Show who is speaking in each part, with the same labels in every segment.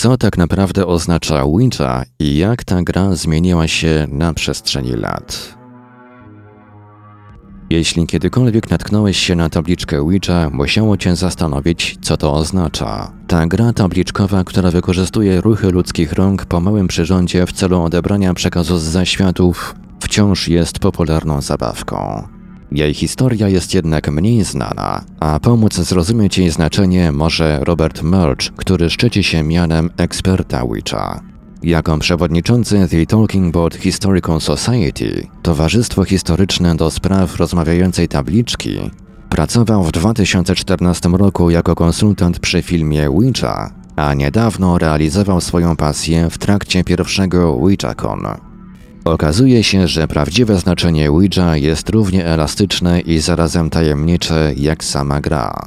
Speaker 1: Co tak naprawdę oznacza Ouija i jak ta gra zmieniła się na przestrzeni lat? Jeśli kiedykolwiek natknąłeś się na tabliczkę Ouija, musiało cię zastanowić, co to oznacza. Ta gra tabliczkowa, która wykorzystuje ruchy ludzkich rąk po małym przyrządzie w celu odebrania przekazu z zaświatów, wciąż jest popularną zabawką. Jej historia jest jednak mniej znana, a pomóc zrozumieć jej znaczenie może Robert Murch, który szczyci się mianem eksperta Ouija. Jako przewodniczący The Talking Board Historical Society, Towarzystwo Historyczne do Spraw Rozmawiającej Tabliczki, pracował w 2014 roku jako konsultant przy filmie Ouija, a niedawno realizował swoją pasję w trakcie pierwszego OuijaCon. Okazuje się, że prawdziwe znaczenie Ouija jest równie elastyczne i zarazem tajemnicze jak sama gra.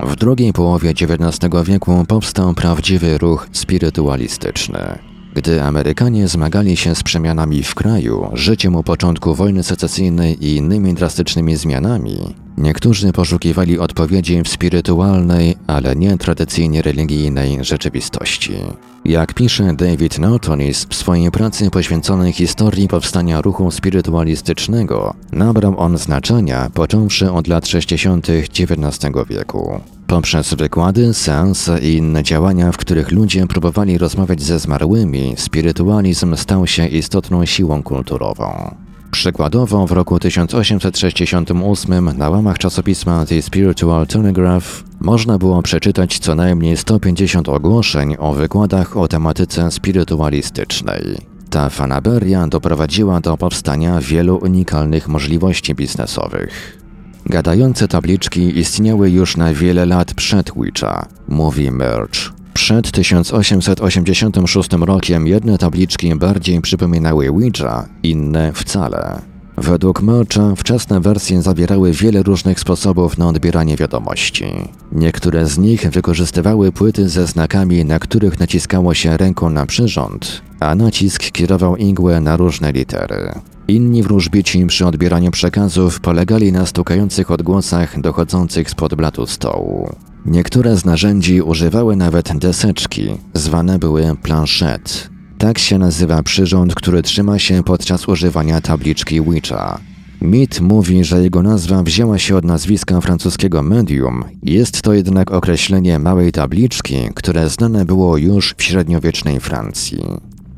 Speaker 1: W drugiej połowie XIX wieku powstał prawdziwy ruch spirytualistyczny. Gdy Amerykanie zmagali się z przemianami w kraju, życiem u początku wojny secesyjnej i innymi drastycznymi zmianami, niektórzy poszukiwali odpowiedzi w spirytualnej, ale nie tradycyjnie religijnej rzeczywistości. Jak pisze David Nortonis w swojej pracy poświęconej historii powstania ruchu spirytualistycznego, nabrał on znaczenia począwszy od lat 60. XIX wieku. Poprzez wykłady, seanse i inne działania, w których ludzie próbowali rozmawiać ze zmarłymi, spirytualizm stał się istotną siłą kulturową. Przykładowo w roku 1868 na łamach czasopisma The Spiritual Telegraph można było przeczytać co najmniej 150 ogłoszeń o wykładach o tematyce spirytualistycznej. Ta fanaberia doprowadziła do powstania wielu unikalnych możliwości biznesowych. Gadające tabliczki istniały już na wiele lat przed Witcha, mówi Merch. Przed 1886 rokiem jedne tabliczki bardziej przypominały Ouija, inne wcale. Według Mercha wczesne wersje zawierały wiele różnych sposobów na odbieranie wiadomości. Niektóre z nich wykorzystywały płyty ze znakami, na których naciskało się ręką na przyrząd, a nacisk kierował igłę na różne litery. Inni wróżbici przy odbieraniu przekazów polegali na stukających odgłosach dochodzących spod blatu stołu. Niektóre z narzędzi używały nawet deseczki, zwane były planchette. Tak się nazywa przyrząd, który trzyma się podczas używania tabliczki Ouija. Mit mówi, że jego nazwa wzięła się od nazwiska francuskiego medium, jest to jednak określenie małej tabliczki, które znane było już w średniowiecznej Francji.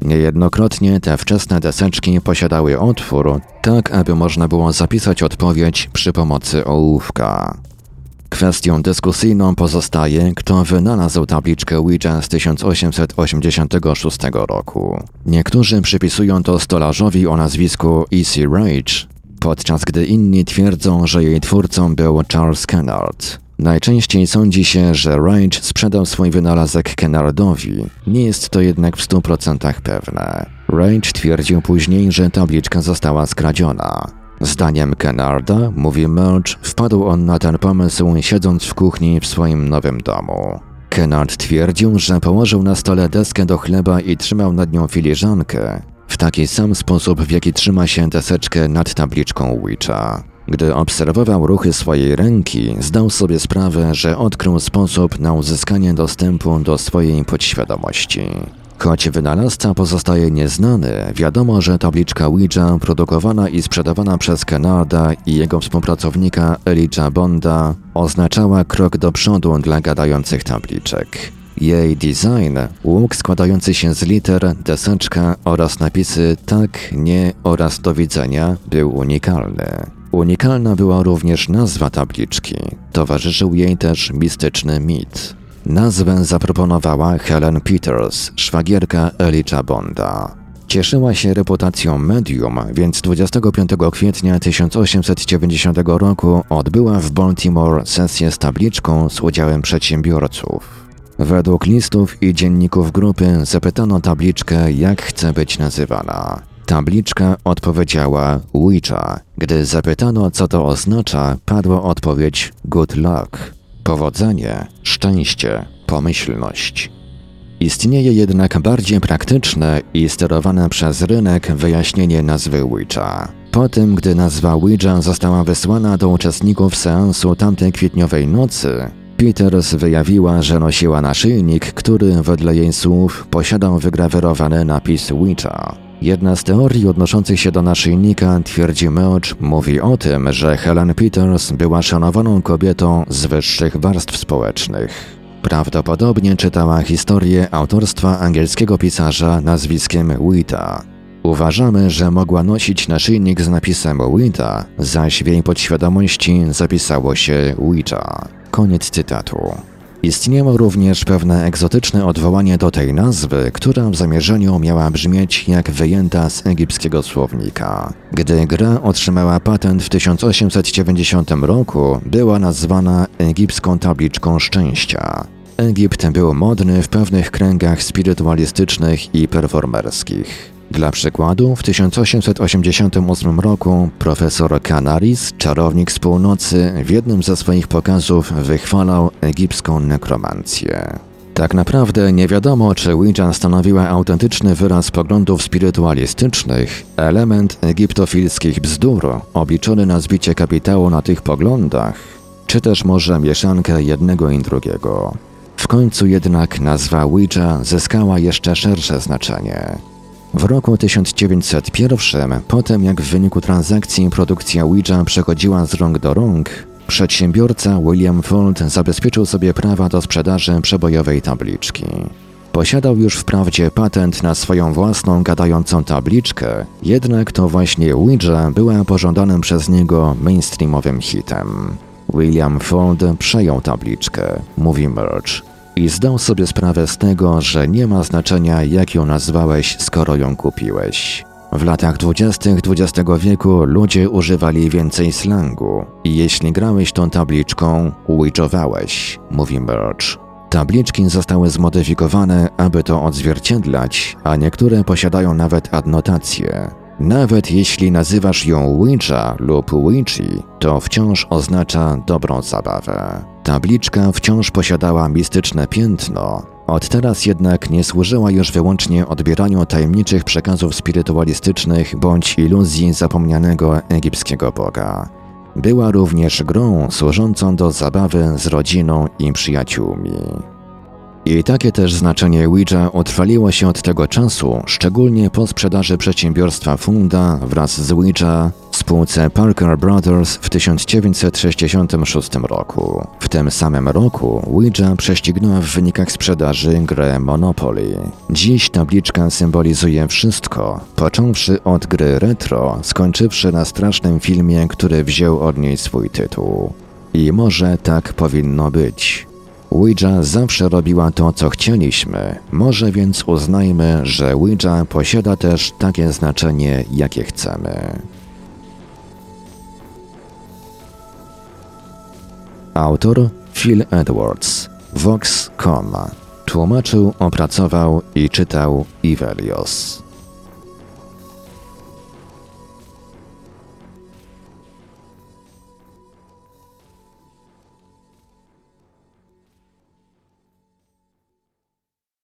Speaker 1: Niejednokrotnie te wczesne deseczki posiadały otwór, tak aby można było zapisać odpowiedź przy pomocy ołówka. Kwestią dyskusyjną pozostaje, kto wynalazł tabliczkę Ouija z 1886 roku. Niektórzy przypisują to stolarzowi o nazwisku E.C. Rage, podczas gdy inni twierdzą, że jej twórcą był Charles Kennard. Najczęściej sądzi się, że Rage sprzedał swój wynalazek Kennardowi. Nie jest to jednak w 100% pewne. Rage twierdził później, że tabliczka została skradziona. Zdaniem Kennarda, mówi Merch, wpadł on na ten pomysł siedząc w kuchni w swoim nowym domu. Kennard twierdził, że położył na stole deskę do chleba i trzymał nad nią filiżankę, w taki sam sposób, w jaki trzyma się deseczkę nad tabliczką Witcha. Gdy obserwował ruchy swojej ręki, zdał sobie sprawę, że odkrył sposób na uzyskanie dostępu do swojej podświadomości. Choć wynalazca pozostaje nieznany, wiadomo, że tabliczka Ouija produkowana i sprzedawana przez Kennarda i jego współpracownika Elijah Bonda oznaczała krok do przodu dla gadających tabliczek. Jej design, łuk składający się z liter, deseczka oraz napisy tak, nie oraz do widzenia był unikalny. Unikalna była również nazwa tabliczki. Towarzyszył jej też mistyczny mit. Nazwę zaproponowała Helen Peters, szwagierka Elijah Bonda. Cieszyła się reputacją medium, więc 25 kwietnia 1890 roku odbyła w Baltimore sesję z tabliczką z udziałem przedsiębiorców. Według listów i dzienników grupy zapytano tabliczkę, jak chce być nazywana. Tabliczka odpowiedziała Ouija. Gdy zapytano, co to oznacza, padła odpowiedź Good luck. Powodzenie, szczęście, pomyślność. Istnieje jednak bardziej praktyczne i sterowane przez rynek wyjaśnienie nazwy Ouija. Po tym, gdy nazwa Ouija została wysłana do uczestników seansu tamtej kwietniowej nocy, Peters wyjawiła, że nosiła naszyjnik, który wedle jej słów posiadał wygrawerowany napis Witcha. Jedna z teorii odnoszących się do naszyjnika, twierdzi Meoch, mówi o tym, że Helen Peters była szanowaną kobietą z wyższych warstw społecznych. Prawdopodobnie czytała historię autorstwa angielskiego pisarza nazwiskiem Wita. Uważamy, że mogła nosić naszyjnik z napisem Wita, zaś w jej podświadomości zapisało się Witcha. Koniec cytatu. Istniało również pewne egzotyczne odwołanie do tej nazwy, która w zamierzeniu miała brzmieć jak wyjęta z egipskiego słownika. Gdy gra otrzymała patent w 1890 roku, była nazwana egipską tabliczką szczęścia. Egipt był modny w pewnych kręgach spirytualistycznych i performerskich. Dla przykładu, w 1888 roku profesor Canaris, czarownik z północy, w jednym ze swoich pokazów wychwalał egipską nekromancję. Tak naprawdę nie wiadomo, czy Ouija stanowiła autentyczny wyraz poglądów spirytualistycznych, element egiptofilskich bzdur, obliczony na zbicie kapitału na tych poglądach, czy też może mieszankę jednego i drugiego. W końcu jednak nazwa Ouija zyskała jeszcze szersze znaczenie. W roku 1901, potem jak w wyniku transakcji produkcja Ouija przechodziła z rąk do rąk, przedsiębiorca William Fold zabezpieczył sobie prawa do sprzedaży przebojowej tabliczki. Posiadał już wprawdzie patent na swoją własną gadającą tabliczkę, jednak to właśnie Ouija była pożądanym przez niego mainstreamowym hitem. William Ford przejął tabliczkę, mówi Merch, i zdał sobie sprawę z tego, że nie ma znaczenia jak ją nazwałeś, skoro ją kupiłeś. W latach dwudziestych XX wieku ludzie używali więcej slangu i jeśli grałeś tą tabliczką, łyczowałeś, mówi Merch. Tabliczki zostały zmodyfikowane, aby to odzwierciedlać, a niektóre posiadają nawet adnotacje. Nawet jeśli nazywasz ją Ouija lub Ouija, to wciąż oznacza dobrą zabawę. Tabliczka wciąż posiadała mistyczne piętno, od teraz jednak nie służyła już wyłącznie odbieraniu tajemniczych przekazów spirytualistycznych bądź iluzji zapomnianego egipskiego boga. Była również grą służącą do zabawy z rodziną i przyjaciółmi. I takie też znaczenie Ouija utrwaliło się od tego czasu, szczególnie po sprzedaży przedsiębiorstwa Funda wraz z Ouija spółce Parker Brothers w 1966 roku. W tym samym roku Ouija prześcignęła w wynikach sprzedaży grę Monopoly. Dziś tabliczka symbolizuje wszystko, począwszy od gry retro, skończywszy na strasznym filmie, który wziął od niej swój tytuł. I może tak powinno być. Ouija zawsze robiła to, co chcieliśmy, może więc uznajmy, że Ouija posiada też takie znaczenie, jakie chcemy. Autor Phil Edwards, Vox.com. Tłumaczył, opracował i czytał Ivelios.